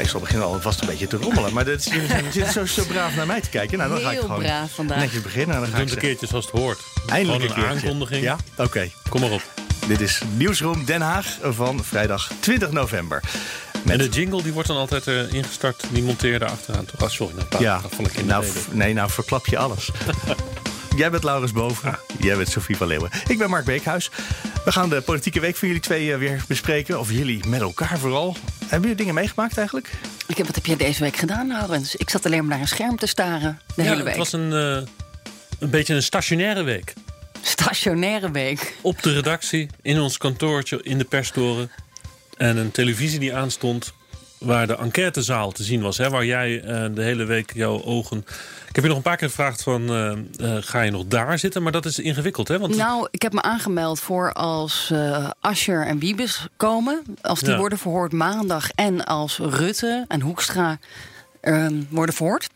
Meestal beginnen we alvast een beetje te rommelen. Maar dat, jullie zijn- zitten zo, zo braaf naar mij te kijken. Nou, dan ga ik Heel gewoon braaf vandaag. netjes beginnen. En dan ga Doe ik een keertje zoals het hoort. eindelijk een aankondiging. Ja? Oké. Kom maar op. Dit is Nieuwsroom Den Haag van vrijdag 20 november. En de jingle die wordt dan altijd eh, ingestart. Die monteerde achteraan. Toch? Ah, sorry, nou, Ja, val ik in nou, de reden. nee, nou verklap je alles. Jij bent Laurens Boven, jij bent Sofie van Leeuwen. Ik ben Mark Beekhuis. We gaan de politieke week voor jullie twee eh, weer bespreken. Of jullie met elkaar vooral. Hebben jullie dingen meegemaakt eigenlijk? Ik heb, wat heb jij deze week gedaan, Laurens? Ik zat alleen maar naar een scherm te staren de Ja, hele week. het was een, eh, een beetje een stationaire week. Stationaire week. Op de redactie, in ons kantoortje, in de perstoren. En een televisie die aanstond waar de enquêtezaal te zien was. Hè, waar jij eh, de hele week jouw ogen... Ik heb je nog een paar keer gevraagd van... eh, eh, ga je nog daar zitten? Maar dat is ingewikkeld, hè? Want Nou, ik heb me aangemeld voor als eh Ascher en Wiebes komen. Als die Ja. worden verhoord maandag. En als Rutte en Hoekstra ehm, worden verhoord.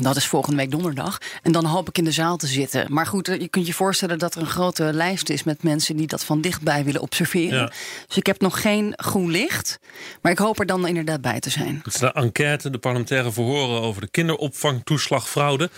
Dat is volgende week donderdag. En dan hoop ik in de zaal te zitten. Maar goed, eh, je kunt je voorstellen dat er een grote lijst is met mensen die dat van dichtbij willen observeren. Ja. Dus ik heb nog geen groen licht. Maar ik hoop er dan inderdaad bij te zijn. Het is de enquête, de parlementaire verhoren over de kinderopvangtoeslagfraude.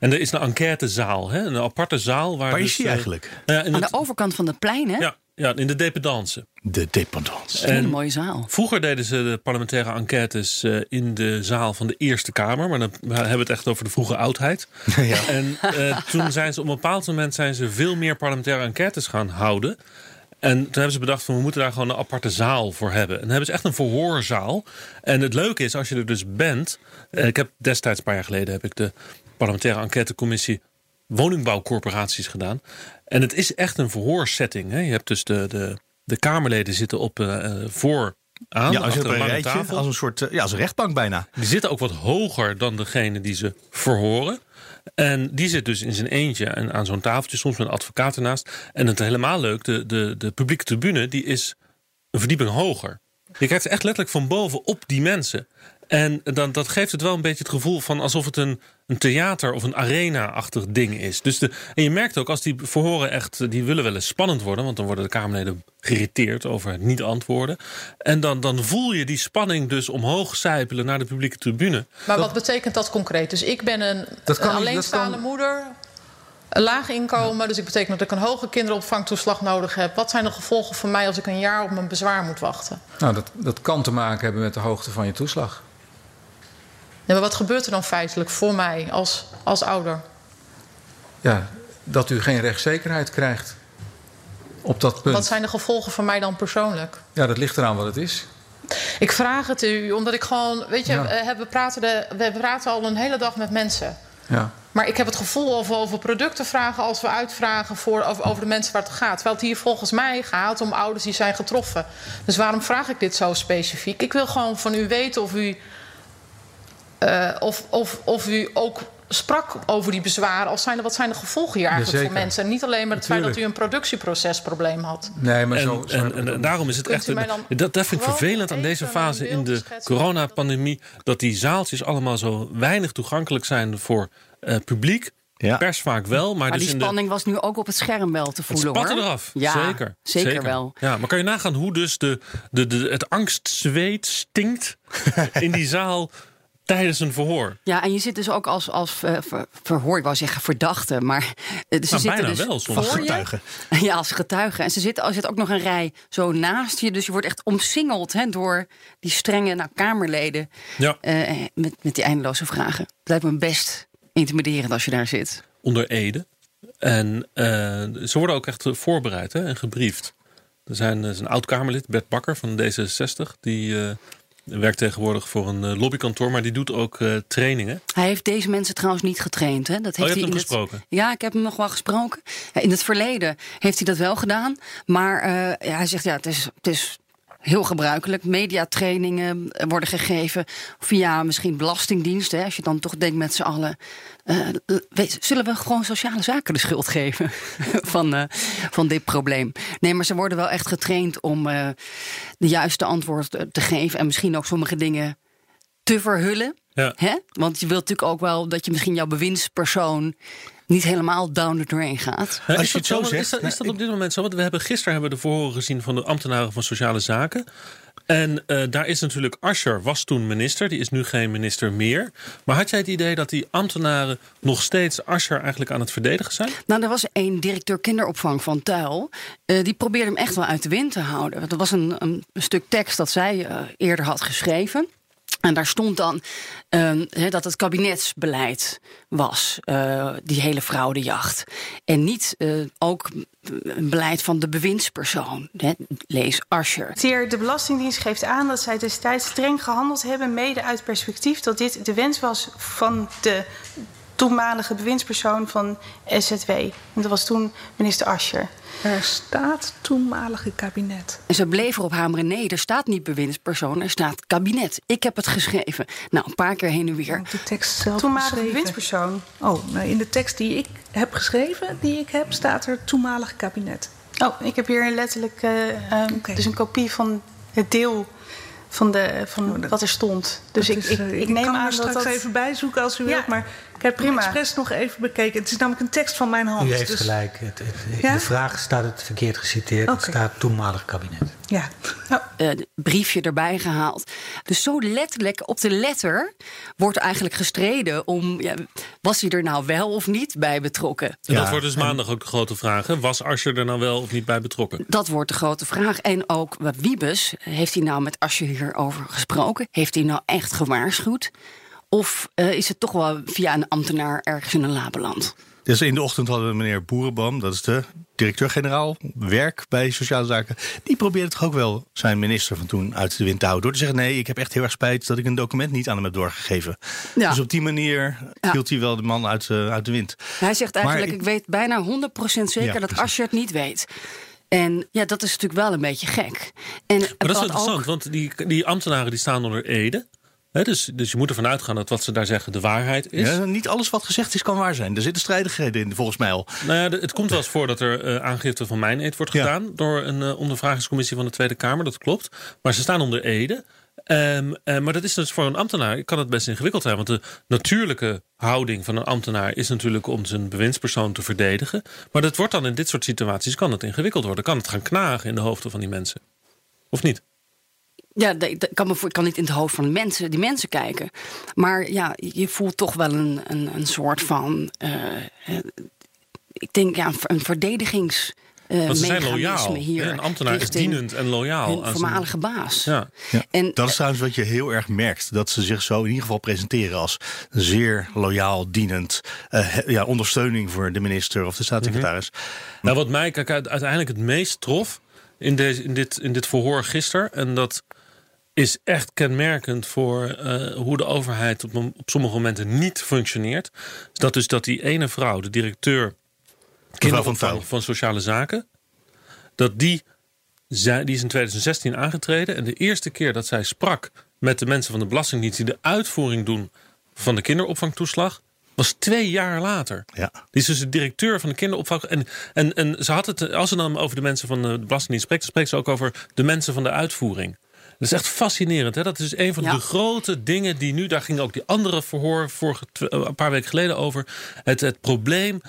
En er is een enquêtezaal, hè? een aparte zaal. Waar, Waar dus, is die eh, eigenlijk? nou ja, Aan het- de overkant van het plein, hè? ja, ja, in de dependance. De dependance. Een mooie zaal. Vroeger deden ze de parlementaire enquêtes eh, in de zaal van de Eerste Kamer. Maar dan we hebben we het echt over de vroege oudheid. Ja. En eh, toen zijn ze op een bepaald moment zijn ze veel meer parlementaire enquêtes gaan houden. En toen hebben ze bedacht van we moeten daar gewoon een aparte zaal voor hebben. En dan hebben ze echt een verhoorzaal. En het leuke is als je er dus bent. eh, ik heb destijds een paar jaar geleden heb ik de parlementaire enquêtecommissie woningbouwcorporaties gedaan. En het is echt een verhoorsetting. Hè? Je hebt dus de, de, de Kamerleden zitten op eh, voor aan. Ja, als een rijtje, tafel. als een soort, eh, ja, als een rechtbank bijna. Die zitten ook wat hoger dan degene die ze verhoren. En die zit dus in zijn eentje en aan zo'n tafeltje, soms met een advocaat ernaast. En het helemaal leuk, de, de, de publieke tribune die is een verdieping hoger. Je kijkt echt letterlijk van boven op die mensen. En dan, dat geeft het wel een beetje het gevoel van alsof het een, een theater of een arena-achtig ding is. Dus de, en je merkt ook als die verhoren echt, die willen wel eens spannend worden. Want dan worden de Kamerleden geïrriteerd over het niet antwoorden. En dan, dan voel je die spanning dus omhoog sijpelen naar de publieke tribune. Maar wat betekent dat concreet? Dus ik ben een, Dat kan een niet, dat alleenstaande kan- moeder, een laag inkomen. Dus ik betekent dat ik een hoge kinderopvangtoeslag nodig heb. Wat zijn de gevolgen voor mij als ik een jaar op mijn bezwaar moet wachten? Nou, dat, dat kan te maken hebben met de hoogte van je toeslag. Ja, maar wat gebeurt er dan feitelijk voor mij als, als ouder? Ja, dat u geen rechtszekerheid krijgt op dat punt. Wat zijn de gevolgen voor mij dan persoonlijk? Ja, dat ligt eraan wat het is. Ik vraag het u, omdat ik gewoon... Weet je, Ja. we, praten de, we praten al een hele dag met mensen. Ja. Maar ik heb het gevoel of we over producten vragen als we uitvragen voor, over, over de mensen waar het gaat. Terwijl het hier volgens mij gaat om ouders die zijn getroffen. Dus waarom vraag ik dit zo specifiek? Ik wil gewoon van u weten of u, eh, of, of, of u ook sprak over die bezwaren. Of zijn er, wat zijn de gevolgen hier eigenlijk voor mensen? En niet alleen maar het feit dat u een productieprocesprobleem had. Nee, maar En, zo, zo en, en, en daarom is het Kunt echt. Een, dat, dat vind ik vervelend aan deze fase in de coronapandemie. Dat die zaaltjes allemaal zo weinig toegankelijk zijn voor eh, publiek. Ja. Pers vaak wel, maar, Maar dus die in de, spanning was nu ook op het scherm wel te Het voelen, spatte hoor. eraf. Ja, zeker, zeker wel. Ja, maar kan je nagaan hoe dus de, de, de, het angstzweet stinkt in die zaal tijdens een verhoor? Ja, en je zit dus ook als, als ver- verhoor, ik wou zeggen verdachte, maar eh, ze Nou, zitten bijna dus wel, soms. Als je. getuige. Ja, als getuige. En ze zitten, er zit ook nog een rij zo naast je, dus je wordt echt omsingeld hè, door die strenge nou, Kamerleden Ja, eh, met, met die eindeloze vragen. Het lijkt me best intimiderend als je daar zit. onder Ede. En eh, ze worden ook echt voorbereid hè, en gebriefd. Er zijn, er is een oud-Kamerlid, Bert Bakker van D66. Die werkt tegenwoordig voor een eh, lobbykantoor, maar die doet ook eh, trainingen. Hij heeft deze mensen trouwens niet getraind. Hè? Dat heeft Oh, je hij hem het- gesproken? Ja, ik heb hem nog wel gesproken. In het verleden heeft hij dat wel gedaan. Maar eh, ja, hij zegt ja, het is, het is heel gebruikelijk. Mediatrainingen worden gegeven via misschien belastingdiensten. hè, Als je dan toch denkt met z'n allen eh, zullen we gewoon sociale zaken de schuld geven van, eh, van dit probleem? Nee, maar ze worden wel echt getraind om eh, de juiste antwoord te- te geven en misschien ook sommige dingen te verhullen. Ja. Hè? Want je wilt natuurlijk ook wel dat je misschien jouw bewindspersoon niet helemaal down the drain gaat. Als is je dat het zo Is zegt, dat, is dat op dit moment zo? Want we hebben gisteren hebben we de verhoren gezien van de ambtenaren van Sociale Zaken. En eh, daar is natuurlijk Ascher, was toen minister, die is nu geen minister meer. Maar had jij het idee dat die ambtenaren nog steeds Ascher eigenlijk aan het verdedigen zijn? Nou, er was een directeur kinderopvang van Tuil. eh, die probeerde hem echt wel uit de wind te houden. Want er was een, een stuk tekst dat zij eh, eerder had geschreven. En daar stond dan ehm, dat het kabinetsbeleid was, eh, die hele fraudejacht. En niet eh, ook een beleid van de bewindspersoon. Hè, lees Ascher. Citeer, De Belastingdienst geeft aan dat zij destijds streng gehandeld hebben, mede uit perspectief dat dit de wens was van de toenmalige bewindspersoon van SZW. En dat was toen minister Ascher. Er staat toenmalige kabinet. En ze bleef erop hameren. Nee, er staat niet bewindspersoon, er staat kabinet. Ik heb het geschreven. Nou, een paar keer heen en weer. De tekst zelf Toenmalige geschreven. bewindspersoon. Oh, nou in de tekst die ik heb geschreven, die ik heb, staat er toenmalig kabinet. Oh, ik heb hier letterlijk eh, ehm, Oké. dus een kopie van het deel van, de, van Oh, dat- wat er stond. Dus Dat ik, is, ik, eh, ik neem kan aan er dat straks dat... even bijzoeken als u Ja. wilt, maar ik heb Prima. het expres nog even bekeken. Het is namelijk een tekst van mijn hand. U heeft dus- gelijk. Het, het- Ja? De vraag staat het verkeerd geciteerd. Het staat toenmalig kabinet. Ja. eh, briefje erbij gehaald. Dus zo letterlijk op de letter wordt eigenlijk gestreden om... Ja, was hij er nou wel of niet bij betrokken? En Ja, dat wordt dus maandag ook de grote vraag. Hè? Was Ascher er nou wel of niet bij betrokken? Dat wordt de grote vraag. En ook wat Wiebes, heeft hij nou met Asje hierover gesproken? Heeft hij nou echt gewaarschuwd? Of eh, is het toch wel via een ambtenaar ergens in een la beland? Dus in de ochtend hadden we meneer Boerenboom, dat is de directeur-generaal werk bij Sociale Zaken. Die probeerde toch ook wel zijn minister van toen uit de wind te houden. Door te zeggen: nee, ik heb echt heel erg spijt dat ik een document niet aan hem heb doorgegeven. Ja. Dus op die manier Ja. hield hij wel de man uit, eh, uit de wind. Hij zegt eigenlijk, Maar ik, ik- weet bijna 100% zeker Ja, dat. Asje het niet weet. En ja, dat is natuurlijk wel een beetje gek. En Maar dat is interessant, ook- want die, die ambtenaren die staan onder ede. Dus, dus je moet ervan uitgaan dat wat ze daar zeggen de waarheid is. Ja, niet alles wat gezegd is kan waar zijn. Er zitten strijdigheden in, volgens mij al. Nou ja, het komt wel eens voor dat er eh, aangifte van mijn eed wordt Ja. gedaan door een eh, ondervragingscommissie van de Tweede Kamer. Dat klopt. Maar ze staan onder ede. Ehm, eh, maar dat is dus voor een ambtenaar kan het best ingewikkeld zijn. Want de natuurlijke houding van een ambtenaar is natuurlijk om zijn bewindspersoon te verdedigen. Maar dat wordt dan in dit soort situaties kan het ingewikkeld worden. Kan het gaan knagen in de hoofden van die mensen. Of niet? Ja, ik kan, me ik kan niet in het hoofd van de mensen, die mensen kijken. Maar ja, je voelt toch wel een, een, een soort van. eh, eh, ik denk ja, een ver- een verdedigings. eh, Want ze zijn loyaal. Hier Een ambtenaar is dienend en loyaal. Zijn- voormalige baas. Ja. Ja. En, Dat is trouwens wat je heel erg merkt. Dat ze zich zo in ieder geval presenteren als zeer loyaal, dienend. eh, he- ja, ondersteuning voor de minister of de staatssecretaris. Nou, wat mij kijk, uiteindelijk het meest trof in, deze, in, dit, in dit verhoor gisteren. En dat is echt kenmerkend voor eh, hoe de overheid op, op sommige momenten niet functioneert. Is dat dus dat die ene vrouw, de directeur kinderopvang van sociale zaken, dat die, zij, die is in 2016 aangetreden. En de eerste keer dat zij sprak met de mensen van de Belastingdienst die de uitvoering doen van de kinderopvangtoeslag, was twee jaar later. Ja. Die is dus de directeur van de kinderopvang. En, en, en ze had het, als ze dan over de mensen van de Belastingdienst spreekt, dan spreekt ze ook over de mensen van de uitvoering. Dat is echt fascinerend. Hè? Dat is een van Ja. de grote dingen die nu, daar ging ook die andere verhoor vorige, eh, een paar weken geleden over. Het, het probleem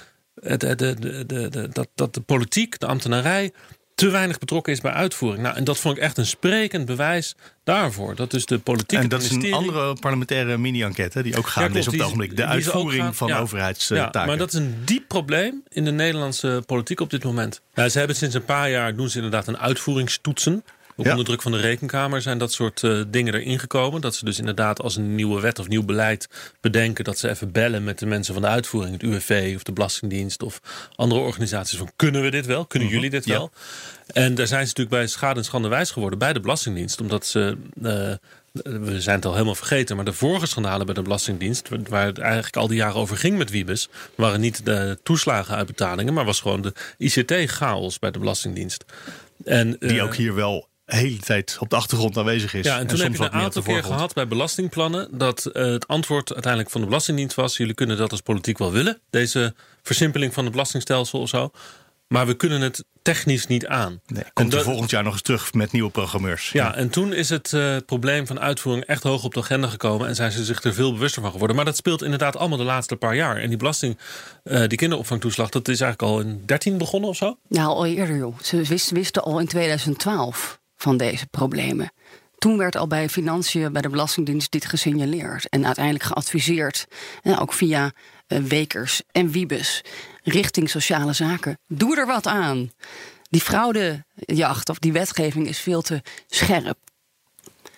het, het- de, de, de, de- dat, dat de politiek, de ambtenarij, te weinig betrokken is bij uitvoering. Nou, en dat vond ik echt een sprekend bewijs daarvoor. Dat dus de politiek. En dat is een andere parlementaire mini-enquête die ook gaande is op het ogenblik. De is uitvoering gaan- van ja. overheidstaken. Ja, maar dat is een diep probleem in de Nederlandse politiek op dit moment. Ja, ze hebben sinds een paar jaar doen ze inderdaad een uitvoeringstoetsen. Ook Ja. onder druk van de rekenkamer zijn dat soort eh, dingen erin gekomen. Dat ze dus inderdaad als een nieuwe wet of nieuw beleid bedenken... dat ze even bellen met de mensen van de uitvoering. Het UWV of de Belastingdienst of andere organisaties. Van kunnen we dit wel? Kunnen jullie dit Ja. wel? En daar zijn ze natuurlijk bij schade en schande wijs geworden bij de Belastingdienst. Omdat ze... eh, we zijn het al helemaal vergeten, maar de vorige schandalen bij de Belastingdienst, waar het eigenlijk al die jaren over ging met Wiebes, waren niet de toeslagenuitbetalingen, maar was gewoon de ICT-chaos bij de Belastingdienst. En, Die eh, ook hier wel hele tijd op de achtergrond aanwezig is. Ja, en toen soms heb je een aantal keer gehad bij belastingplannen dat eh, het antwoord uiteindelijk van de Belastingdienst was: jullie kunnen dat als politiek wel willen, deze versimpeling van het belastingstelsel of zo. Maar we kunnen het technisch niet aan. Nee, komt er dat- volgend jaar nog eens terug met nieuwe programmeurs. Ja, en toen is het eh, probleem van uitvoering echt hoog op de agenda gekomen. En zijn ze zich er veel bewuster van geworden. Maar dat speelt inderdaad allemaal de laatste paar jaar. En die belasting, eh, die kinderopvangtoeslag, dat is eigenlijk al in 13 begonnen of zo. Nou, al eerder joh. Ze wisten, wisten al in 2012 van deze problemen. Toen werd al bij Financiën, bij de Belastingdienst, dit gesignaleerd. En uiteindelijk geadviseerd, en ook via eh, Wekers en Wiebes, richting sociale zaken. Doe er wat aan. Die fraudejacht of die wetgeving is veel te scherp.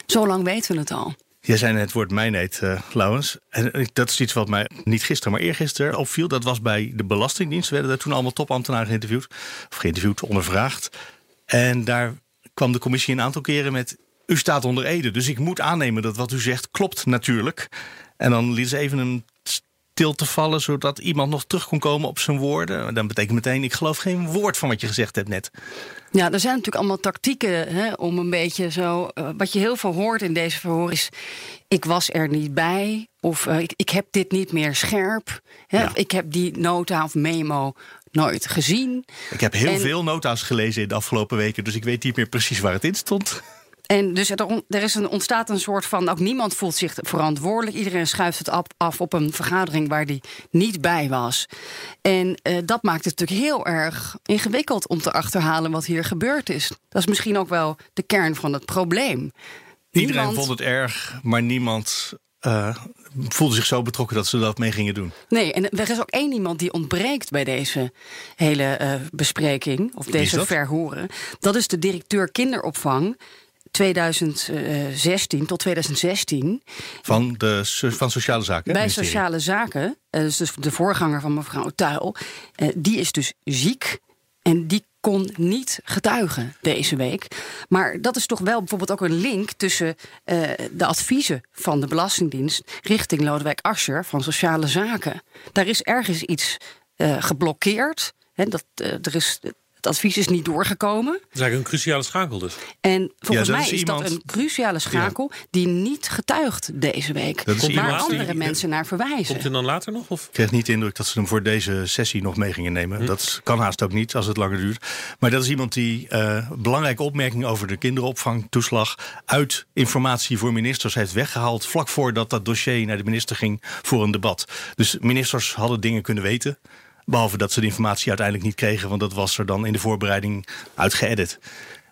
Zo lang weten we het al. Jij zei het woord mijneet, eh Laurens. En eh, dat is iets wat mij niet gisteren, maar eergisteren opviel. Dat was bij de Belastingdienst. werden daar toen allemaal topambtenaren geïnterviewd. Of geïnterviewd, ondervraagd. En daar kwam de commissie een aantal keren met... U staat onder Ede, dus ik moet aannemen dat wat u zegt klopt natuurlijk. En dan liet ze even een stilte vallen... zodat iemand nog terug kon komen op zijn woorden. Dan betekent meteen, ik geloof geen woord van wat je gezegd hebt net. Ja, er zijn natuurlijk allemaal tactieken hè, om een beetje zo. eh, wat je heel veel hoort in deze verhoor is. Ik was er niet bij. Of eh, ik, ik heb dit niet meer scherp. Hè, Ja. Ik heb die nota of memo nooit gezien. Ik heb heel En- veel nota's gelezen in de afgelopen weken... dus ik weet niet meer precies waar het in stond. En dus er, er is een, ontstaat een soort van. Ook niemand voelt zich verantwoordelijk. Iedereen schuift het af, af op een vergadering waar die niet bij was. En eh, dat maakt het natuurlijk heel erg ingewikkeld om te achterhalen wat hier gebeurd is. Dat is misschien ook wel de kern van het probleem. Iedereen Niemand- vond het erg, maar niemand eh, voelde zich zo betrokken dat ze dat mee gingen doen. Nee, en er is ook één iemand die ontbreekt bij deze hele eh, bespreking, of deze dat? verhoren. Dat is de directeur kinderopvang 2016 tot 2016 Van, de, van Sociale Zaken. bij. Sociale Zaken. eh, dus de- de voorganger van mevrouw Tuil. eh, die is dus ziek en die kon niet getuigen deze week. Maar dat is toch wel bijvoorbeeld ook een link tussen eh, de adviezen van de Belastingdienst richting Lodewijk Asscher van Sociale Zaken. Daar is ergens iets eh, geblokkeerd. Hè, dat, eh, er is, het advies is niet doorgekomen. Dat is eigenlijk een cruciale schakel dus. En volgens mij is is, iemand- dat een cruciale schakel die niet getuigt deze week. Dat is waar andere die- mensen naar verwijzen. Komt hij dan later nog? Of? Ik kreeg niet de indruk dat ze hem voor deze sessie nog mee gingen nemen. Dat kan haast ook niet als het langer duurt. Maar dat is iemand die eh, belangrijke opmerkingen over de kinderopvangtoeslag uit informatie voor ministers heeft weggehaald. vlak voordat dat dossier naar de minister ging voor een debat. Dus ministers hadden dingen kunnen weten. Behalve dat ze de informatie uiteindelijk niet kregen, want dat was er dan in de voorbereiding uitgeëdit.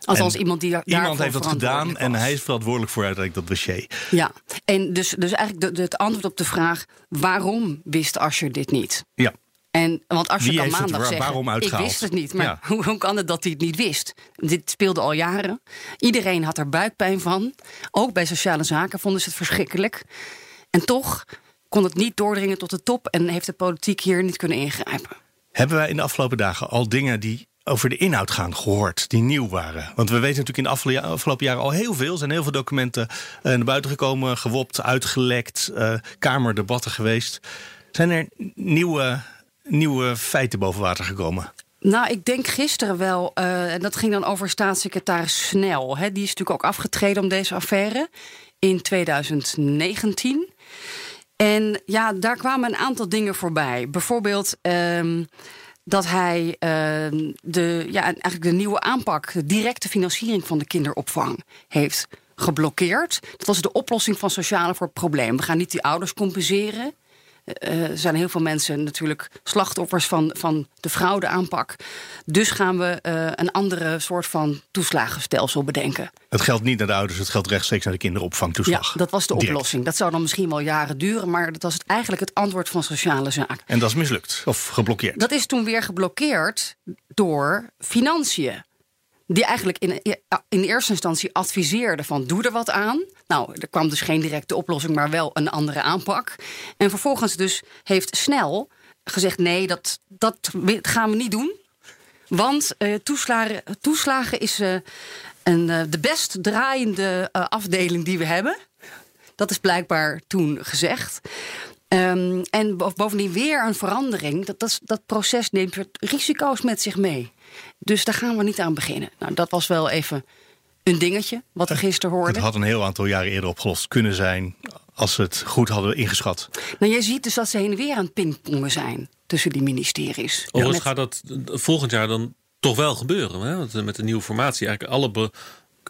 Althans, En iemand die daar- Iemand heeft dat gedaan en hij is verantwoordelijk voor uiteindelijk dat dossier. Ja, en dus, dus eigenlijk het antwoord op de vraag... waarom wist Asscher dit niet? Ja. En, want Asscher kan maandag waar- zeggen... ik wist het niet, maar Ja. hoe, hoe kan het dat hij het niet wist? Dit speelde al jaren. Iedereen had er buikpijn van. Ook bij sociale zaken vonden ze het verschrikkelijk. En toch kon het niet doordringen tot de top... en heeft de politiek hier niet kunnen ingrijpen. Hebben wij in de afgelopen dagen al dingen die over de inhoud gaan gehoord, die nieuw waren? Want we weten natuurlijk in de afgelopen afgelopen jaren al heel veel. Er zijn heel veel documenten eh, naar buiten gekomen, gewopt, uitgelekt, eh, kamerdebatten geweest. Zijn er nieuwe, nieuwe feiten boven water gekomen? Nou, ik denk gisteren wel, eh, en dat ging dan over staatssecretaris Snel. Hè, die is natuurlijk ook afgetreden om deze affaire in 2019. En ja, daar kwamen een aantal dingen voorbij. Bijvoorbeeld ehm, dat hij ehm, de, ja, eigenlijk de nieuwe aanpak, de directe financiering van de kinderopvang, heeft geblokkeerd. Dat was de oplossing van sociale voor het probleem. We gaan niet die ouders compenseren. Er zijn heel veel mensen natuurlijk slachtoffers van, van de fraudeaanpak. Dus gaan we eh, een andere soort van toeslagenstelsel bedenken. Het geldt niet naar de ouders, het geldt rechtstreeks naar de kinderopvangtoeslag. Ja, dat was de Direct. oplossing. Dat zou dan misschien wel jaren duren, maar dat was het eigenlijk het antwoord van sociale zaken. En dat is mislukt of geblokkeerd. Dat is toen weer geblokkeerd door financiën. Die eigenlijk in, in eerste instantie adviseerden van doe er wat aan. Nou, er kwam dus geen directe oplossing, maar wel een andere aanpak. En vervolgens dus heeft Snel gezegd nee, dat, dat gaan we niet doen. Want eh, toeslagen, is eh, een, eh, de best draaiende afdeling die we hebben. Dat is blijkbaar toen gezegd. Ehm, en bo- bovendien weer een verandering. Dat, dat, proces neemt risico's met zich mee. Dus daar gaan we niet aan beginnen. Nou, dat was wel even een dingetje, wat we gisteren Het hoorden. had een heel aantal jaren eerder opgelost kunnen zijn als ze het goed hadden ingeschat. Nou, je ziet dus dat ze heen en weer aan het pingpongen zijn tussen die ministeries. Overigens Met- gaat dat volgend jaar dan toch wel gebeuren. Hè? Want met de nieuwe formatie eigenlijk alle...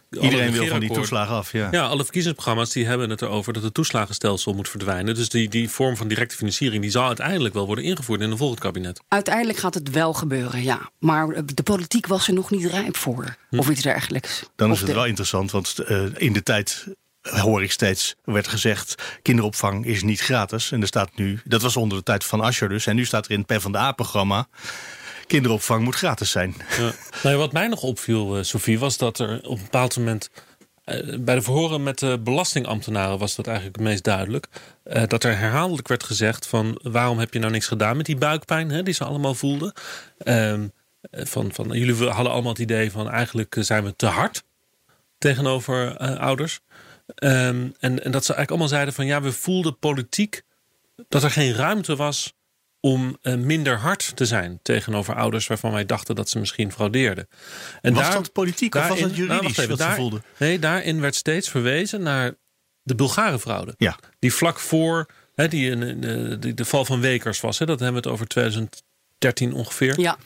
Iedereen wil van die toeslagen af. Ja. Ja, alle verkiezingsprogramma's die hebben het erover dat het toeslagenstelsel moet verdwijnen. Dus die, die vorm van directe financiering die zal uiteindelijk wel worden ingevoerd in een volgend kabinet. Uiteindelijk gaat het wel gebeuren, ja. Maar de politiek was er nog niet rijp voor. Of iets dergelijks. Dan Of is het de- wel interessant, want eh, in de tijd hoor ik steeds, werd gezegd... kinderopvang is niet gratis. En er staat nu, dat was onder de tijd van Asscher dus... en nu staat er in het PvdA-programma... kinderopvang moet gratis zijn. Ja. Nou wat mij nog opviel, eh, Sophie, was dat er op een bepaald moment. eh, bij de verhoren met de belastingambtenaren was dat eigenlijk het meest duidelijk. eh, dat er herhaaldelijk werd gezegd: van waarom heb je nou niks gedaan met die buikpijn hè, die ze allemaal voelden. Ehm, eh, van, van, jullie hadden allemaal het idee van eigenlijk zijn we te hard tegenover ouders. Ehm, en, en dat ze eigenlijk allemaal zeiden van ja, we voelden politiek dat er geen ruimte was om eh, minder hard te zijn tegenover ouders waarvan wij dachten dat ze misschien fraudeerden. En Was dat politiek of was dat juridisch nou, even, wat ze daar- voelden? Nee, daarin werd steeds verwezen naar de Bulgare fraude. Ja. Die vlak voor hè, die, de val van Wekers was. Hè, dat hebben we het over 2013 ongeveer. Ja,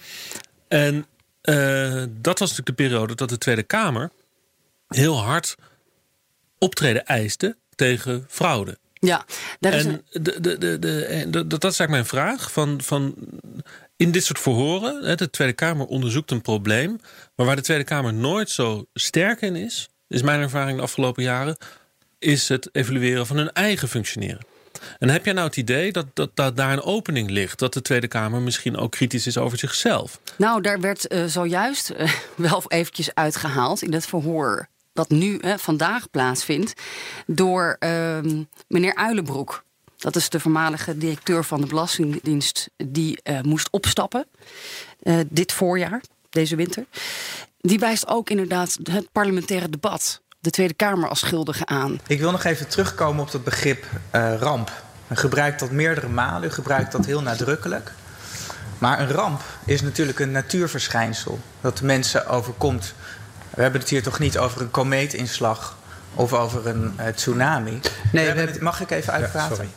En eh, dat was natuurlijk de periode dat de Tweede Kamer heel hard optreden eiste tegen fraude. Ja. Daar is een- En de, de, de, de, en dat, dat is eigenlijk mijn vraag. Van, van, in dit soort verhoren, de Tweede Kamer onderzoekt een probleem. Maar waar de Tweede Kamer nooit zo sterk in is, is mijn ervaring de afgelopen jaren, is het evalueren van hun eigen functioneren. En heb jij nou het idee dat, dat, dat daar een opening ligt? Dat de Tweede Kamer misschien ook kritisch is over zichzelf? Nou, daar werd eh, zojuist eh, wel eventjes uitgehaald in het verhoor dat nu eh, vandaag plaatsvindt door ehm, meneer Uilenbroek. Dat is de voormalige directeur van de Belastingdienst die eh, moest opstappen eh, dit voorjaar, deze winter. Die wijst ook inderdaad het parlementaire debat, de Tweede Kamer als schuldige aan. Ik wil nog even terugkomen op het begrip eh, ramp. U gebruikt dat meerdere malen, u gebruikt dat heel nadrukkelijk. Maar een ramp is natuurlijk een natuurverschijnsel dat de mensen overkomt. We hebben het hier toch niet over een komeetinslag of over een eh, tsunami. we het, mag ik even uitpraten?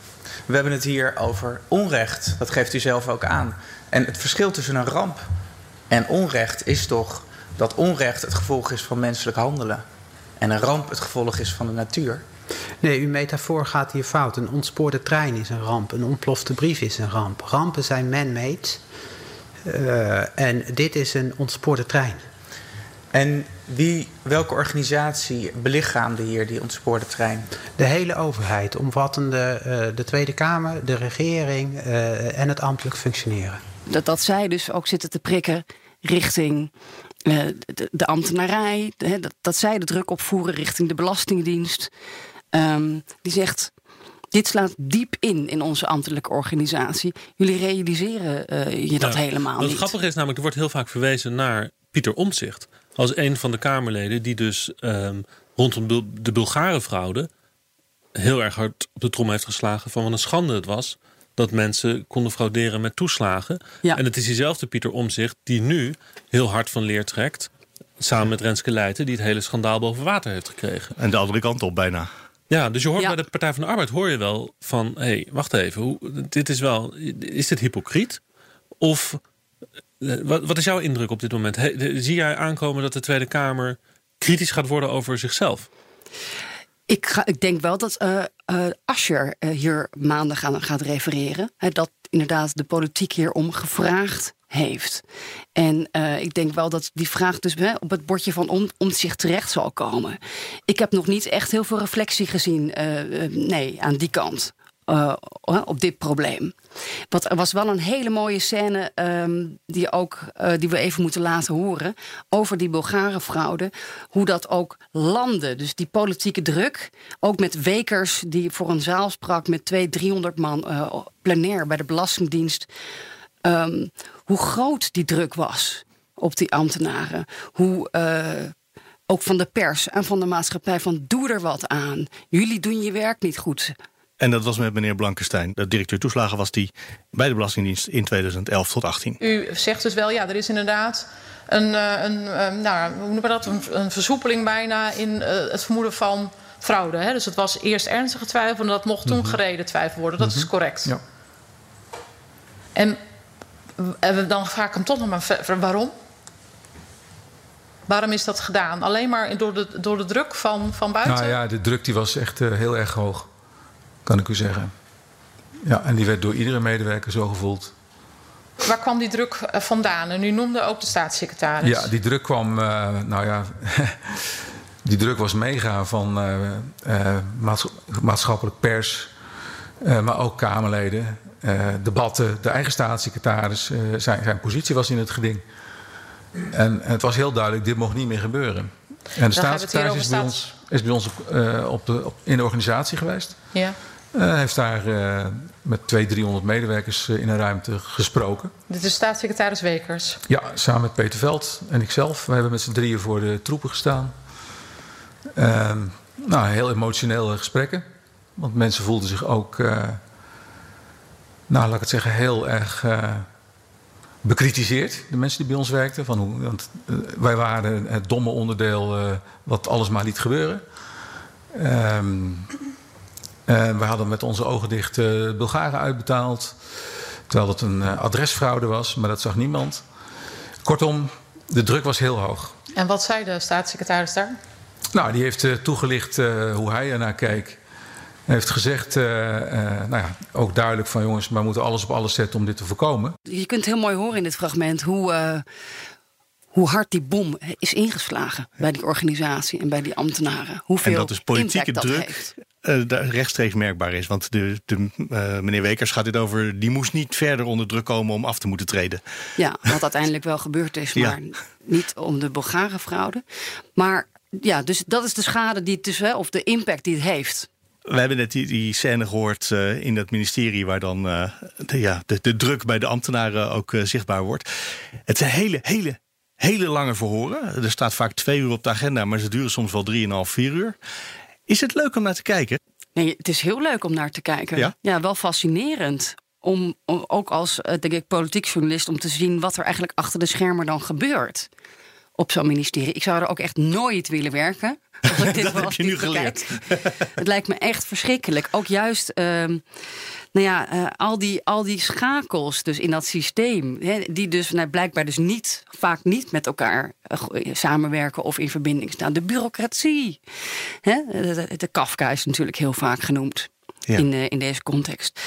we hebben het hier over onrecht. Dat geeft u zelf ook aan. En het verschil tussen een ramp en onrecht is toch dat onrecht het gevolg is van menselijk handelen. En een ramp het gevolg is van de natuur. Nee, uw metafoor gaat hier fout. Een ontspoorde trein is een ramp. Een ontplofte brief is een ramp. Rampen zijn man-made. Eh, en dit is een ontspoorde trein. En wie, welke organisatie belichaamde hier die ontspoorde trein? De hele overheid, omvattende eh, de Tweede Kamer, de regering eh, en het ambtelijk functioneren. dat, dat zij dus ook zitten te prikken richting eh, de, de ambtenarij. hè, dat, dat zij de druk opvoeren richting de Belastingdienst. Ehm, die zegt. Dit slaat diep in in onze ambtelijke organisatie. Jullie realiseren eh, je dat Ja. helemaal Wat niet. grappig is namelijk, er wordt heel vaak verwezen naar Pieter Omtzigt. Als een van de Kamerleden die dus ehm, rondom de Bulgare fraude... heel erg hard op de trom heeft geslagen van wat een schande het was... dat mensen konden frauderen met toeslagen. Ja. En het is diezelfde Pieter Omtzigt die nu heel hard van leer trekt... samen met Renske Leijten, die het hele schandaal boven water heeft gekregen. En de andere kant op bijna. Ja, dus je hoort Ja. bij de Partij van de Arbeid hoor je wel van... hé, hey, wacht even, hoe, dit is wel... is dit hypocriet? Of wat, wat is jouw indruk op dit moment? He- de- zie jij aankomen dat de Tweede Kamer kritisch gaat worden over zichzelf? Ik, ga, ik denk wel dat eh eh eh, hier maandag aan gaat refereren. Dat inderdaad de politiek hierom gevraagd heeft. En eh, ik denk wel dat die vraag dus hè, op het bordje van om, om zich terecht zal komen. Ik heb nog niet echt heel veel reflectie gezien, eh, eh, nee, aan die kant. Eh, op dit probleem. Wat, er was wel een hele mooie scène ehm, die, ook, eh, die we even moeten laten horen. Over die Bulgare fraude. Hoe dat ook landde. Dus die politieke druk. Ook met Wekers die voor een zaal sprak met 200, 300 man eh plenair bij de Belastingdienst. Ehm, hoe groot die druk was op die ambtenaren. Hoe eh, ook van de pers en van de maatschappij van doe er wat aan. Jullie doen je werk niet goed. En dat was met meneer Blankenstein. De directeur toeslagen was die bij de Belastingdienst in 2011 tot 18. U zegt dus wel, ja, er is inderdaad een, eh, een, eh, nou, hoe noemen we dat? Een, een versoepeling bijna in eh, het vermoeden van fraude. Hè? Dus het was eerst ernstige twijfel en dat mocht toen gereden twijfel worden. Dat is correct. Ja. En dan vraag ik hem toch nog maar ver- waarom? Waarom is dat gedaan? Alleen maar door de, door de druk van, van buiten? Nou ja, de druk die was echt heel erg hoog. Kan ik u zeggen. Ja, en die werd door iedere medewerker zo gevoeld. Waar kwam die druk eh, vandaan? En u noemde ook de staatssecretaris. Ja, die druk kwam, eh, nou ja, die druk was mega van maats- maatschappelijk pers, maar ook Kamerleden, debatten. De eigen staatssecretaris, zijn, zijn positie was in het geding. En het was heel duidelijk, dit mocht niet meer gebeuren. En de Dan staatssecretaris is bij ons, is bij ons op, op de, op, in de organisatie geweest. Ja. Hij heeft daar eh, met 200, 300 medewerkers eh, in een ruimte gesproken. Dit is staatssecretaris Wekers. Ja, samen met Peter Veld en ikzelf. We hebben met z'n drieën voor de troepen gestaan. Ehm, nou, heel emotionele gesprekken. Want mensen voelden zich ook, eh, nou laat ik het zeggen, heel erg eh, bekritiseerd. De mensen die bij ons werkten. Van hoe, want eh, wij waren het domme onderdeel eh, wat alles maar liet gebeuren. Ehm we hadden met onze ogen dicht eh, Bulgaren uitbetaald. Terwijl het een eh, adresfraude was, maar dat zag niemand. Kortom, de druk was heel hoog. En wat zei de staatssecretaris daar? Nou, die heeft eh, toegelicht eh, hoe hij ernaar keek. Hij heeft gezegd, eh, eh, nou ja, ook duidelijk van jongens, we moeten alles op alles zetten om dit te voorkomen. Je kunt heel mooi horen in dit fragment hoe, eh, hoe hard die bom is ingeslagen bij die organisatie en bij die ambtenaren. Hoeveel En dat is politieke dat druk heeft. eh, daar rechtstreeks merkbaar is. Want de, de, eh, meneer Wekers gaat dit over... die moest niet verder onder druk komen om af te moeten treden. Ja, wat uiteindelijk wel gebeurd is, Ja. maar niet om de Bulgare fraude. Maar ja, dus dat is de schade die het dus, hè, of de impact die het heeft. We hebben net die, die scène gehoord eh, in dat ministerie... waar dan de, ja, de, de druk bij de ambtenaren ook zichtbaar wordt. Het zijn hele, hele, hele lange verhoren. Er staat vaak twee uur op de agenda... maar ze duren soms wel drieënhalf, vier uur. Is het leuk om naar te kijken? Nee, het is heel leuk om naar te kijken. Ja? wel fascinerend. Om, om ook als eh, denk ik, politiek journalist om te zien wat er eigenlijk achter de schermen dan gebeurt op zo'n ministerie. Ik zou er ook echt nooit willen werken. Als ik dit Dat heb je nu geleerd. Het lijkt me echt verschrikkelijk. Ook juist, ehm, nou ja, eh, al, die, al die schakels dus in dat systeem, hè, die dus nou, blijkbaar dus niet, vaak niet met elkaar eh, go- samenwerken of in verbinding staan. De bureaucratie. Hè? De, de, de Kafka is natuurlijk heel vaak genoemd Ja. in, eh, in deze context.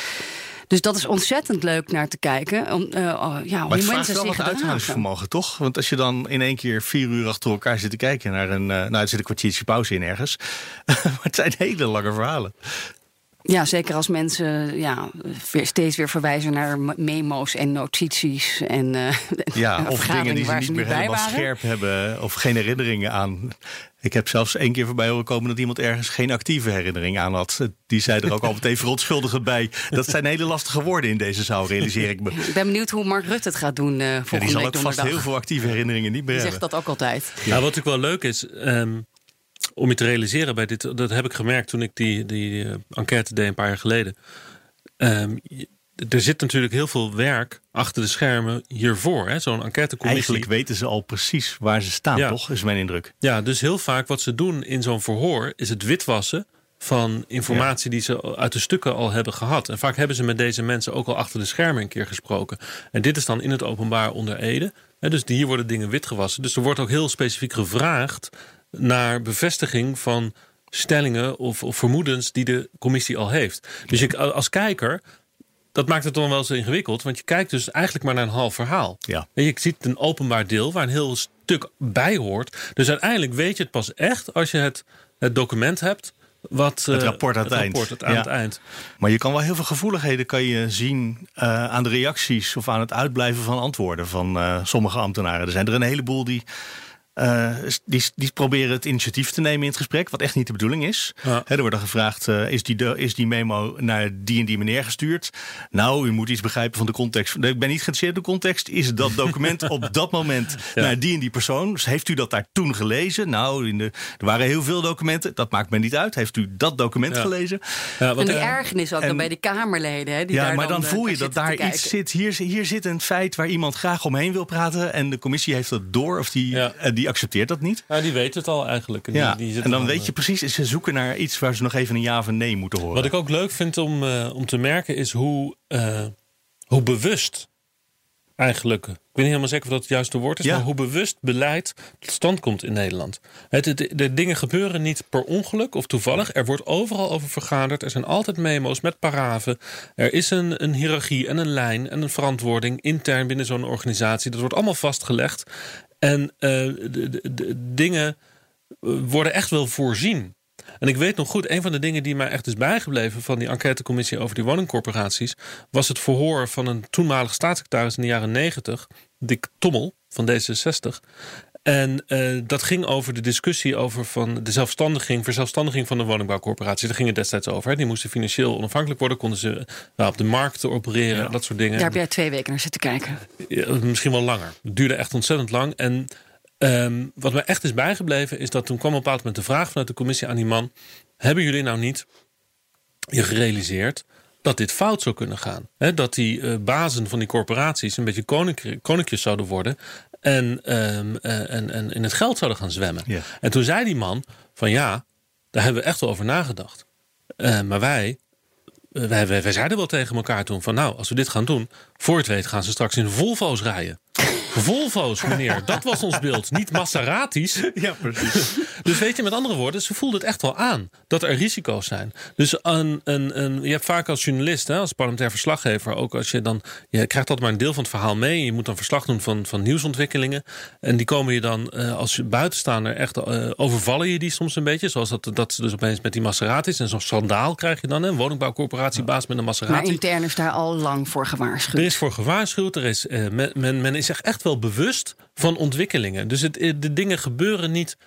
Dus dat is ontzettend leuk naar te kijken. Om, oh, ja, Maar hoe het vraagt wel wat uithoudingsvermogen, toch? Want als je dan in één keer vier uur achter elkaar zit te kijken naar een... eh, nou, er zit een kwartiertje pauze in ergens. maar het zijn hele lange verhalen. Ja, zeker als mensen ja, weer, steeds weer verwijzen naar memo's en notities. En, eh, Ja, of dingen die ze niet ze meer helemaal waren. scherp hebben. Of geen herinneringen aan. Ik heb zelfs één keer voorbij horen komen dat iemand ergens geen actieve herinnering aan had. Die zei er ook al meteen verontschuldigend bij. Dat zijn hele lastige woorden in deze zaal, realiseer ik me. Ik ben benieuwd hoe Mark Rutte het gaat doen eh Ja, volgende die zal ook vast heel veel actieve herinneringen niet meer Die hebben. zegt dat ook altijd. Ja, wat natuurlijk wel leuk is, ehm, om je te realiseren bij dit, dat heb ik gemerkt toen ik die, die eh, enquête deed een paar jaar geleden. Ehm, er zit natuurlijk heel veel werk achter de schermen hiervoor. Zo'n enquêtecommissie. Eigenlijk weten ze al precies waar ze staan, Ja. toch? Is mijn indruk. Ja, dus heel vaak wat ze doen in zo'n verhoor is het witwassen van informatie die ze uit de stukken al hebben gehad. En vaak hebben ze met deze mensen ook al achter de schermen een keer gesproken. En dit is dan in het openbaar onder Ede. Dus hier worden dingen witgewassen. Dus er wordt ook heel specifiek gevraagd naar bevestiging van stellingen of, of vermoedens die de commissie al heeft. Dus je, als kijker, dat maakt het dan wel zo ingewikkeld. Want je kijkt dus eigenlijk maar naar een half verhaal. Ja. En je ziet een openbaar deel waar een heel stuk bij hoort. Dus uiteindelijk weet je het pas echt als je het, het document hebt. Wat, Het eh, rapport aan het, eind. rapport het aan Ja. het eind. Maar je kan wel heel veel gevoeligheden kan je zien eh, aan de reacties of aan het uitblijven van antwoorden van eh, sommige ambtenaren. Er zijn er een heleboel die eh, die, die proberen het initiatief te nemen in het gesprek, wat echt niet de bedoeling is. Ja. Er wordt dan gevraagd: eh, is, die, de- is die memo naar die en die meneer gestuurd? Nou, u moet iets begrijpen van de context. Ik ben niet geïnteresseerd in de context. Is dat document op dat moment Ja. naar die en die persoon? Dus heeft u dat daar toen gelezen? Nou, in de, er waren heel veel documenten. Dat maakt me niet uit. Heeft u dat document Ja. gelezen? Ja, En wat, die eh, ergernis ook en- dan bij de Kamerleden. Hè, die ja, daar maar dan, voel je dat daar iets kijken. zit. Hier, hier zit een feit waar iemand graag omheen wil praten. En de commissie heeft dat door of die, Ja. eh, die accepteert dat niet. ja, die weten het al eigenlijk. En, Ja, die, die en dan weet eh, je precies, ze zoeken naar iets waar ze nog even een ja of een nee moeten horen. Wat ik ook leuk vind om, eh, om te merken is hoe, eh, hoe bewust eigenlijk, ik weet niet helemaal zeker of dat het juiste woord is, Ja. maar hoe bewust beleid tot stand komt in Nederland. Het, het- de dingen gebeuren niet per ongeluk of toevallig. Er wordt overal over vergaderd. Er zijn altijd memo's met paraven. Er is een, een hiërarchie en een lijn en een verantwoording intern binnen zo'n organisatie. Dat wordt allemaal vastgelegd. En eh, de, de- de dingen eh, worden echt wel voorzien. En ik weet nog goed, een van de dingen die mij echt is bijgebleven van die enquêtecommissie over die woningcorporaties, was het verhoor van een toenmalige staatssecretaris in de jaren 90, Dick Tommel van D66. En eh, dat ging over de discussie over van de zelfstandiging, verzelfstandiging van de woningbouwcorporaties. Daar ging het destijds over. Hè. Die moesten financieel onafhankelijk worden, konden ze nou, op de markt opereren, dat soort dingen. Daar heb jij twee weken naar zitten kijken. Ja, misschien wel langer. Het duurde echt ontzettend lang. En ehm, wat me echt is bijgebleven, is dat toen kwam op een bepaald moment de vraag vanuit de commissie aan die man: Hebben jullie nou niet je gerealiseerd dat dit fout zou kunnen gaan? Dat die eh, bazen van die corporaties een beetje koninkjes zouden worden en, ehm, eh, en, en in het geld zouden gaan zwemmen. En toen zei die man: van ja, daar hebben we echt wel over nagedacht. Eh, maar wij, eh, wij, wij, wij zeiden wel tegen elkaar toen van nou, als we dit gaan doen, voor het weet gaan ze straks in Volvo's rijden. Volvo's, meneer, dat was ons beeld. Niet Maseratis. Ja, precies. Dus weet je, met andere woorden, ze voelden het echt wel aan dat er risico's zijn. Dus een, een, een, je hebt vaak als journalist, hè, als parlementair verslaggever, ook als je dan, je krijgt altijd maar een deel van het verhaal mee. Je moet dan verslag doen van, van nieuwsontwikkelingen. En die komen je dan eh, als buitenstaander echt eh, overvallen je die soms een beetje. Zoals dat, dat ze dus opeens met die Maseratis en zo'n schandaal krijg je dan. Een woningbouwcorporatiebaas met een Maar Maserati. intern is daar al lang voor gewaarschuwd. Er is voor gewaarschuwd. Er is, eh, men, men, men is zich wel bewust van ontwikkelingen. Dus het, eh, de dingen gebeuren niet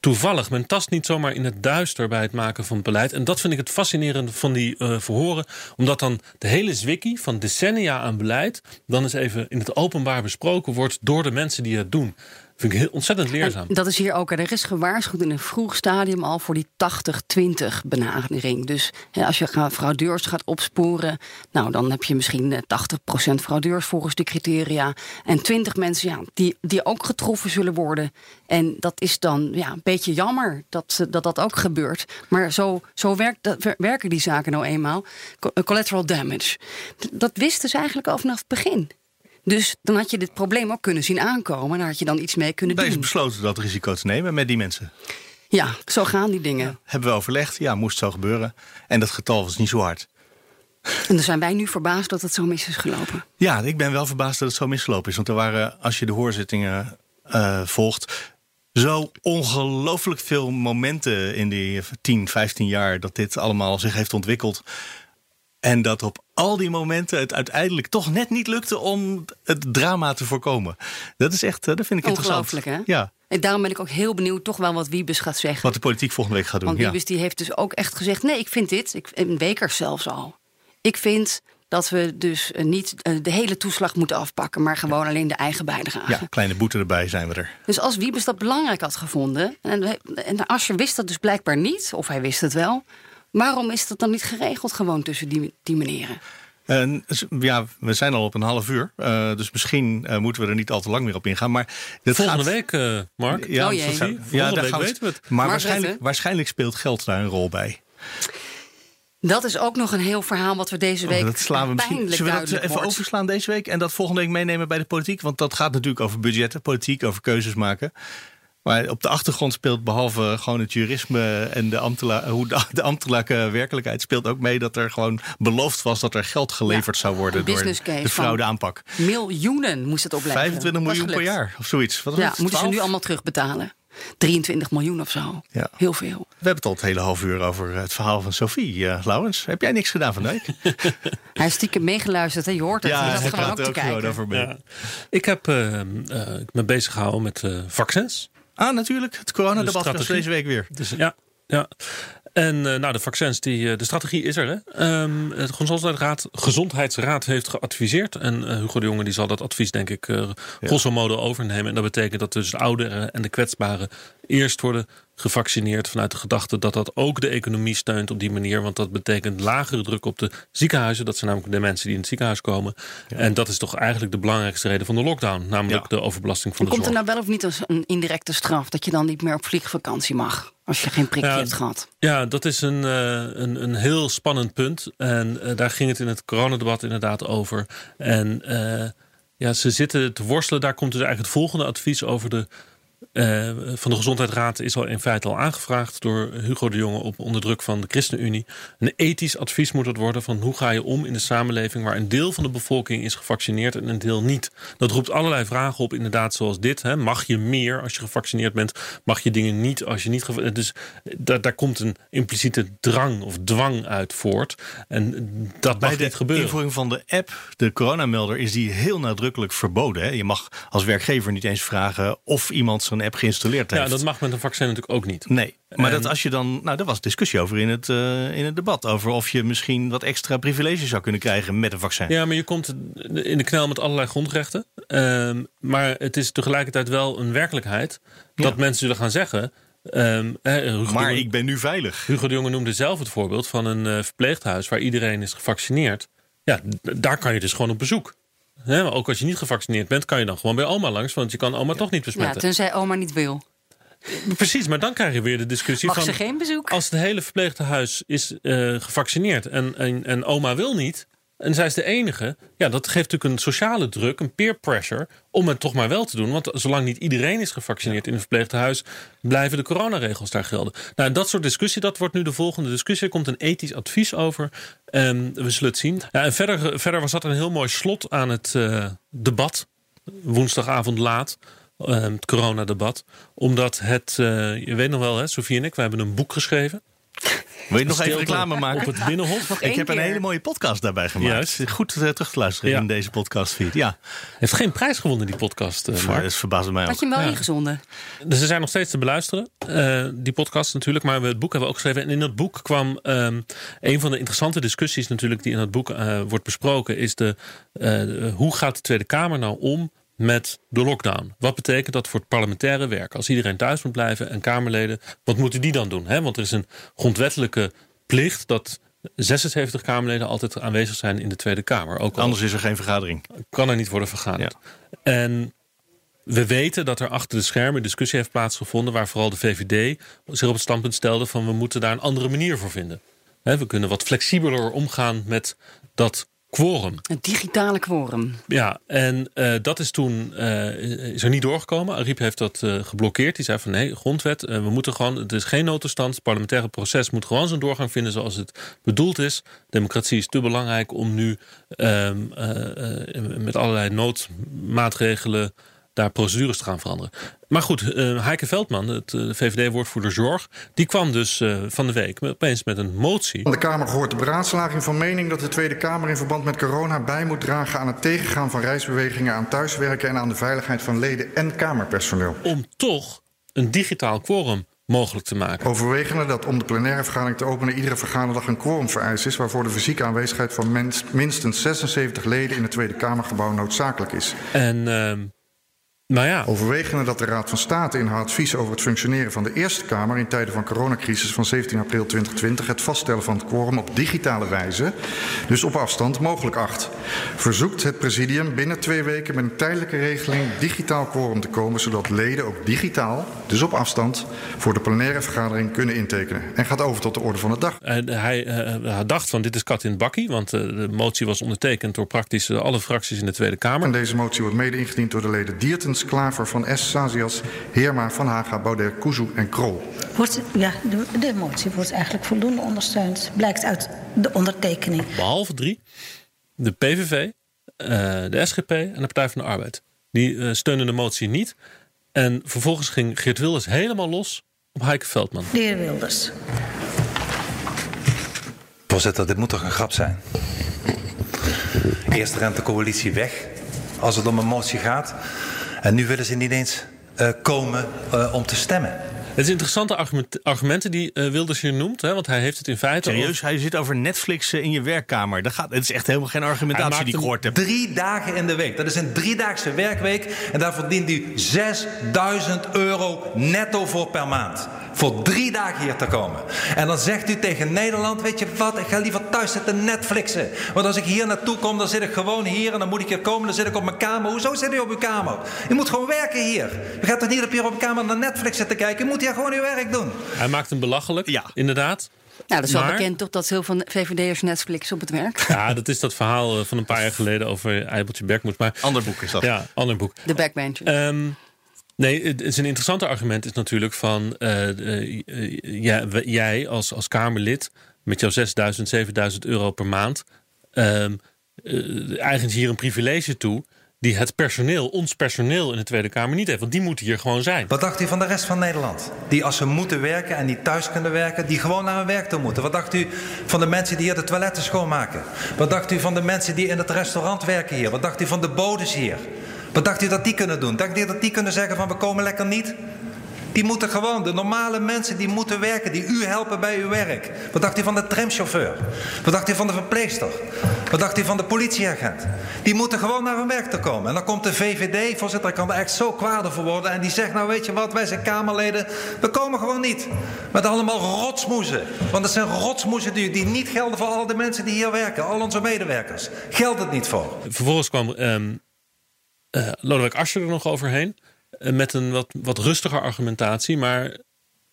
toevallig. Men tast niet zomaar in het duister bij het maken van beleid. En dat vind ik het fascinerende van die eh, verhoren. Omdat dan de hele zwikkie van decennia aan beleid... dan eens even in het openbaar besproken wordt... door de mensen die het doen. Vind ik heel ontzettend leerzaam. Dat is hier ook. Er is gewaarschuwd in een vroeg stadium al voor die 80-20 benadering. Dus hè, als je fraudeurs gaat opsporen, nou dan heb je misschien eh, 80% fraudeurs volgens de criteria. En 20 mensen ja, die, die ook getroffen zullen worden. En dat is dan ja, een beetje jammer dat eh, dat, dat ook gebeurt. Maar zo, zo werkt, werken die zaken nou eenmaal. Eh, Collateral damage. Dat wisten ze eigenlijk al vanaf het begin. Dus dan had je dit probleem ook kunnen zien aankomen. En daar had je dan iets mee kunnen is doen. besloten dat risico te nemen met die mensen. Ja, zo gaan die dingen. Hebben we overlegd, ja, moest zo gebeuren. En dat getal was niet zo hard. En dan zijn wij nu verbaasd dat het zo mis is gelopen. Ja, ik ben wel verbaasd dat het zo misgelopen is. Want er waren, als je de hoorzittingen eh, volgt, zo ongelooflijk veel momenten in die 10, 15 jaar dat dit allemaal zich heeft ontwikkeld. En dat op al die momenten het uiteindelijk toch net niet lukte om het drama te voorkomen. Dat is echt, eh, dat vind ik interessant. Ongelooflijk, hè? Ja, En daarom ben ik ook heel benieuwd toch wel wat Wiebes gaat zeggen. wat de politiek volgende week gaat doen. Want Ja. Wiebes die heeft dus ook echt gezegd... nee, ik vind dit, ik, een Wekers zelfs al... ik vind dat we dus eh, niet eh, de hele toeslag moeten afpakken... maar gewoon alleen de eigen bijdrage. ja, kleine boete erbij zijn we er. Dus als Wiebes dat belangrijk had gevonden... en, en Asscher wist dat dus blijkbaar niet, of hij wist het wel... waarom is dat dan niet geregeld gewoon tussen die, die meneren? En, s- ja, we zijn al op een half uur. eh, dus misschien eh, moeten we er niet al te lang meer op ingaan. Maar dit Volgende gaat- week, eh, Mark. Ja, Oh jee. dat zou- Volgende ja, daar week gaan we weten we het. Maar Mark waarschijnlijk, waarschijnlijk speelt geld daar een rol bij. Dat is ook nog een heel verhaal wat we deze week Oh, dat slaan we misschien. pijnlijk Zullen we dat even wordt. overslaan deze week en dat volgende week meenemen bij de politiek? Want dat gaat natuurlijk over budgetten, politiek, over keuzes maken. Maar op de achtergrond speelt behalve gewoon het jurisme en de, ambtela hoe de, de ambtelijke werkelijkheid speelt ook mee dat er gewoon beloofd was dat er geld geleverd Ja, zou worden door de fraudeaanpak. Miljoenen moest het opleveren. 25 Was miljoen per jaar of zoiets. Wat Ja, het, moeten ze 12? nu allemaal terugbetalen. 23 miljoen of zo. Ja. Heel veel. We hebben het al het hele half uur over het verhaal van Sophie. eh Laurens, heb jij niks gedaan van de week? Hij is stiekem meegeluisterd, hè? je hoort het. hij zat gewoon ook te ook gewoon kijken. over mee. Ja. Ik heb eh, eh, ik ben bezig gehouden met eh, vaccins. Ah, natuurlijk. Het coronadebat was deze week weer. Dus, ja, ja. En eh, nou, de vaccins, die, eh, de strategie is er. Hè? Ehm, het Gezondheidsraad, Gezondheidsraad heeft geadviseerd. En eh, Hugo de Jonge die zal dat advies denk ik grosso modo overnemen. En dat betekent dat dus de ouderen en de kwetsbaren eerst worden gevaccineerd vanuit de gedachte dat dat ook de economie steunt op die manier. Want dat betekent lagere druk op de ziekenhuizen. Dat zijn namelijk de mensen die in het ziekenhuis komen. En dat is toch eigenlijk de belangrijkste reden van de lockdown. Namelijk de overbelasting van de Komt er zorg. nou wel of niet als een indirecte straf dat je dan niet meer op vliegvakantie mag? Als je geen prikje Ja, hebt gehad. Ja, dat is een, eh, een, een heel spannend punt. En eh, daar ging het in het coronadebat inderdaad over. En eh, ja, ze zitten te worstelen. Daar komt dus eigenlijk het volgende advies over de. Eh, van de Gezondheidsraad is al in feite al aangevraagd door Hugo de Jonge op onder druk van de ChristenUnie. Een ethisch advies moet het worden van hoe ga je om in de samenleving waar een deel van de bevolking is gevaccineerd en een deel niet. Dat roept allerlei vragen op, inderdaad, zoals dit. Hè. Mag je meer als je gevaccineerd bent? Mag je dingen niet als je niet gevaccineerd Dus daar, daar komt een impliciete drang of dwang uit voort. En dat Bij mag de niet gebeuren. invoering van de app, de coronamelder, is die heel nadrukkelijk verboden. Hè? Je mag als werkgever niet eens vragen of iemand zo'n app geïnstalleerd heeft. Ja, dat mag met een vaccin natuurlijk ook niet. Nee, maar En- dat als je dan. Nou, daar was discussie over in het, eh, in het debat. Over of je misschien wat extra privileges zou kunnen krijgen met een vaccin. Ja, maar je komt in de knel met allerlei grondrechten. Ehm, maar het is tegelijkertijd wel een werkelijkheid dat mensen zullen gaan zeggen. ehm, Hugo maar Jonge- ik ben nu veilig. Hugo de Jonge noemde zelf het voorbeeld van een eh, verpleeghuis waar iedereen is gevaccineerd. Ja, daar kan je dus gewoon op bezoek. Hè, maar ook als je niet gevaccineerd bent, kan je dan gewoon bij oma langs, want je kan oma toch niet Ja, besmetten. tenzij oma niet wil. Precies, maar dan krijg je weer de discussie Mag van... ze geen bezoek? Als het hele verpleeghuis is eh, gevaccineerd en, en, en oma wil niet... en zij is de enige... ja, dat geeft natuurlijk een sociale druk, een peer pressure... om het toch maar wel te doen. Want zolang niet iedereen is gevaccineerd in een verpleeghuis... blijven de coronaregels daar gelden. Nou, dat soort discussie, dat wordt nu de volgende discussie. Er komt een ethisch advies over. En we zullen het zien. Ja, en verder, verder was dat een heel mooi slot aan het eh, debat. Woensdagavond laat. eh, het coronadebat. Omdat het, eh, je weet nog wel, hè, Sofie en ik, wij hebben een boek geschreven. Wil je nog even reclame maken? Op het Binnenhof. Ik heb een hele mooie podcast daarbij gemaakt. Juist. Goed eh, terug te luisteren Ja. in deze podcastfeed. Ja, Heeft geen prijs gewonnen, die podcast. maar Mark. dat verbaasde mij Had ook. je hem wel Ja. ingezonden? Dus ze zijn nog steeds te beluisteren, eh, die podcast natuurlijk. Maar we het boek hebben we ook geschreven. En in dat boek kwam ehm, een van de interessante discussies natuurlijk... die in dat boek eh, wordt besproken... is de, eh, de- hoe gaat de Tweede Kamer nou om met de lockdown? Wat betekent dat voor het parlementaire werk? Als iedereen thuis moet blijven en Kamerleden... wat moeten die dan doen? Hè? Want er is een grondwettelijke plicht... dat 76 Kamerleden altijd aanwezig zijn in de Tweede Kamer. Ook Anders is er geen vergadering. kan er niet worden vergaderd. En we weten dat er achter de schermen discussie heeft plaatsgevonden... waar vooral de VVD zich op het standpunt stelde... van we moeten daar een andere manier voor vinden. We kunnen wat flexibeler omgaan met dat quorum. Een digitale quorum. Ja, en eh, dat is toen eh, is er niet doorgekomen. Ariep heeft dat eh, geblokkeerd. Die zei van nee, grondwet, we moeten gewoon, het is geen noodtoestand. Het parlementaire proces moet gewoon zijn doorgang vinden zoals het bedoeld is. Democratie is te belangrijk om nu ehm, eh, eh, met allerlei noodmaatregelen daar procedures te gaan veranderen. Maar goed, eh Heike Veldman, het eh, VVD-woordvoerder Zorg, die kwam dus eh, van de week met- opeens met een motie. Van de Kamer gehoord de beraadslaging van mening dat de Tweede Kamer in verband met corona bij moet dragen aan het tegengaan van reisbewegingen, aan thuiswerken en aan de veiligheid van leden en Kamerpersoneel. Om toch een digitaal quorum mogelijk te maken. Overwegende dat om de plenaire vergadering te openen iedere vergaderdag een quorum vereist is, waarvoor de fysieke aanwezigheid van minstens 76 leden in het Tweede Kamergebouw noodzakelijk is. En ehm, nou ja, Overwegende dat de Raad van State in haar advies over het functioneren van de Eerste Kamer in tijden van coronacrisis van 17 april 2020 het vaststellen van het quorum op digitale wijze, dus op afstand, mogelijk acht. Verzoekt het presidium binnen twee weken met een tijdelijke regeling digitaal quorum te komen, zodat leden ook digitaal, dus op afstand, voor de plenaire vergadering kunnen intekenen. En gaat over tot de orde van de dag. En hij, eh, hij dacht van dit is kat in het bakkie, want eh, de motie was ondertekend door praktisch eh, alle fracties in de Tweede Kamer. En deze motie wordt mede ingediend door de leden Diertens, Klaver, Van S, Sazias, Heerma, Van Haga, Baudet, Kuzu en Krol. Wordt, ja, de, de motie wordt eigenlijk voldoende ondersteund. Blijkt uit de ondertekening. Behalve drie, de PVV, eh, de SGP en de Partij van de Arbeid. Die eh, steunen de motie niet. En vervolgens ging Geert Wilders helemaal los op Heike Veldman. De heer Wilders. Voorzitter, dit moet toch een grap zijn? Eerst rent de coalitie weg als het om een motie gaat. En nu willen ze niet eens uh, komen uh, om te stemmen. Het is interessante argument, argumenten die uh, Wilders hier noemt. Hè, want hij heeft het in feite... Serieus, over... hij zit over Netflix in je werkkamer. Dat gaat, het is echt helemaal geen argumentatie die ik gehoord heb. Drie dagen in de week. Dat is een driedaagse werkweek. En daar verdient u 6000 euro netto voor per maand. Voor drie dagen hier te komen. En dan zegt u tegen Nederland: Weet je wat, ik ga liever thuis zitten Netflixen. Want als ik hier naartoe kom, dan zit ik gewoon hier. En dan moet ik hier komen, dan zit ik op mijn kamer. Hoezo zit u op uw kamer? U moet gewoon werken hier. U gaat toch niet op hier op uw kamer naar Netflix zitten kijken? U moet hier gewoon uw werk doen. Hij maakt hem belachelijk, ja. inderdaad. Nou, dat is wel bekend toch dat heel veel VVD'ers Netflix op het werk. Ja, dat is dat verhaal eh, van een paar jaar geleden over Eibeltje Bergmoed. Maar, ander boek is dat. Ja, ander boek. De Backbencher. Um, Nee, het is een interessante argument is natuurlijk van uh, ja, jij als, als Kamerlid met jouw 6000, 7000 euro per maand, uh, eigent hier een privilege toe die het personeel, ons personeel in de Tweede Kamer niet heeft. Want die moeten hier gewoon zijn. Wat dacht u van de rest van Nederland? Die als ze moeten werken en niet thuis kunnen werken, die gewoon naar hun werk toe moeten. Wat dacht u van de mensen die hier de toiletten schoonmaken? Wat dacht u van de mensen die in het restaurant werken hier? Wat dacht u van de bodes hier? Wat dacht u dat die kunnen doen? Dacht u dat die kunnen zeggen van we komen lekker niet? Die moeten gewoon, de normale mensen die moeten werken, die u helpen bij uw werk. Wat dacht u van de tramchauffeur? Wat dacht u van de verpleegster? Wat dacht u van de politieagent? Die moeten gewoon naar hun werk te komen. En dan komt de VVD, voorzitter, ik kan er echt zo kwaad over worden. En die zegt, nou weet je wat, wij zijn Kamerleden, we komen gewoon niet. Met allemaal rotsmoezen. Want het zijn rotsmoezen die, die niet gelden voor al de mensen die hier werken. Al onze medewerkers. Geldt het niet voor. Vervolgens kwam um, uh, Lodewijk Asscher er nog overheen. Uh, met een wat, wat rustiger argumentatie. Maar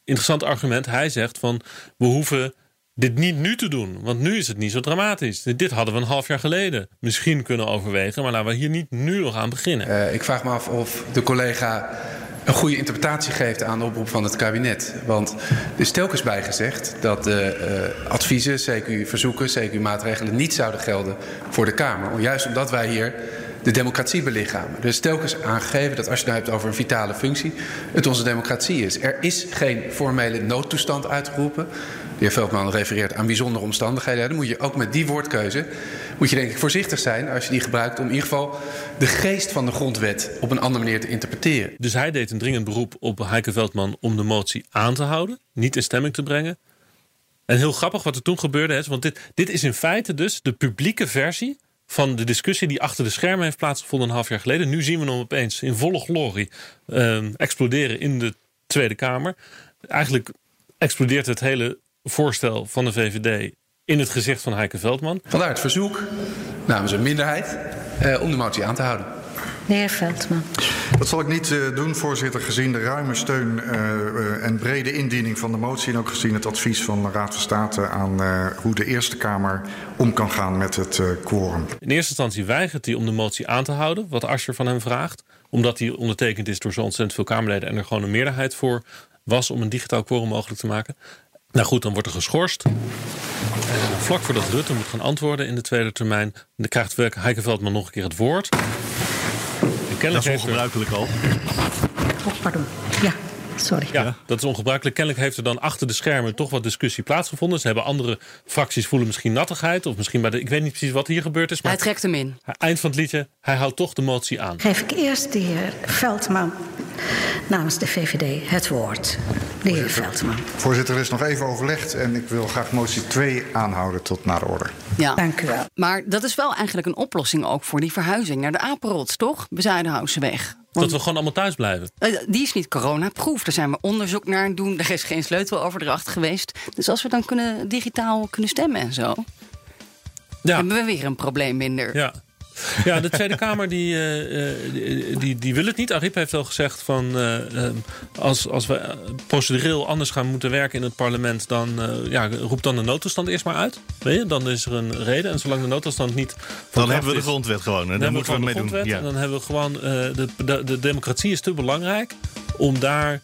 interessant argument. Hij zegt van we hoeven dit niet nu te doen. Want nu is het niet zo dramatisch. Dit hadden we een half jaar geleden misschien kunnen overwegen. Maar laten we hier niet nu nog aan beginnen. Uh, ik vraag me af of de collega een goede interpretatie geeft aan de oproep van het kabinet. Want er is telkens bijgezegd dat de uh, adviezen, CQ-verzoeken, CQ-maatregelen niet zouden gelden voor de Kamer. Juist omdat wij hier de democratie belichamen. Dus telkens aangegeven dat als je het nou hebt over een vitale functie, het onze democratie is. Er is geen formele noodtoestand uitgeroepen. De heer Veldman refereert aan bijzondere omstandigheden. Dan moet je ook met die woordkeuze moet je denk ik voorzichtig zijn als je die gebruikt om in ieder geval de geest van de grondwet op een andere manier te interpreteren. Dus hij deed een dringend beroep op Heike Veldman om de motie aan te houden, niet in stemming te brengen. En heel grappig wat er toen gebeurde is, want dit, dit is in feite dus de publieke versie van de discussie die achter de schermen heeft plaatsgevonden een half jaar geleden. Nu zien we hem opeens in volle glorie uh, exploderen in de Tweede Kamer. Eigenlijk explodeert het hele voorstel van de VVD in het gezicht van Heike Veldman. Vandaar het verzoek namens een minderheid uh, om de motie aan te houden. De heer Veldman. Dat zal ik niet uh, doen, voorzitter, gezien de ruime steun uh, uh, en brede indiening van de motie... en ook gezien het advies van de Raad van State aan hoe de Eerste Kamer om kan gaan met het quorum. In eerste instantie weigert hij om de motie aan te houden, wat Asscher van hem vraagt. Omdat hij ondertekend is door zo ontzettend veel Kamerleden en er gewoon een meerderheid voor was om een digitaal quorum mogelijk te maken. Nou goed, dan wordt er geschorst. En vlak voordat Rutte moet gaan antwoorden in de tweede termijn, dan krijgt Heike Veldman nog een keer het woord. Dat is ongebruikelijk al. Oh, pardon. Ja. Sorry. Ja, dat is ongebruikelijk. Kennelijk heeft er dan achter de schermen toch wat discussie plaatsgevonden. Ze hebben andere fracties voelen misschien nattigheid. Of misschien bij de. Ik weet niet precies wat hier gebeurd is. Maar hij trekt hem in. Eind van het liedje, hij houdt toch de motie aan. Geef ik eerst de heer Veldman namens de VVD het woord. De heer Veldman. Voorzitter, er is nog even overlegd. En ik wil graag motie 2 aanhouden tot naar de orde. Ja. Dank u wel. Maar dat is wel eigenlijk een oplossing ook voor die verhuizing naar de Apenrots, toch? Dat we gewoon allemaal thuis blijven. Die is niet coronaproof. Daar zijn we onderzoek naar aan doen. Er is geen sleuteloverdracht geweest. Dus als we dan kunnen digitaal kunnen stemmen en zo. Ja. hebben we weer een probleem minder. Ja. Ja, de Tweede Kamer die, uh, die, die, wil het niet. Ariep heeft al gezegd van uh, als, als we procedureel anders gaan moeten werken in het parlement, dan ja, roep dan de noodtoestand eerst maar uit. Weet je? Dan is er een reden. En zolang de noodtoestand niet. Dan hebben we de grondwet gewoon. En dan, moeten we, mee doen. Ja. En dan hebben we gewoon. de, de, de democratie is te belangrijk om daar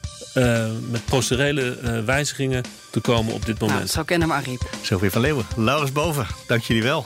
met procedurele wijzigingen te komen op dit moment. Nou, zo kennen we Ariep. Sylvie van Leeuwen. Laurens Boven, dank jullie wel.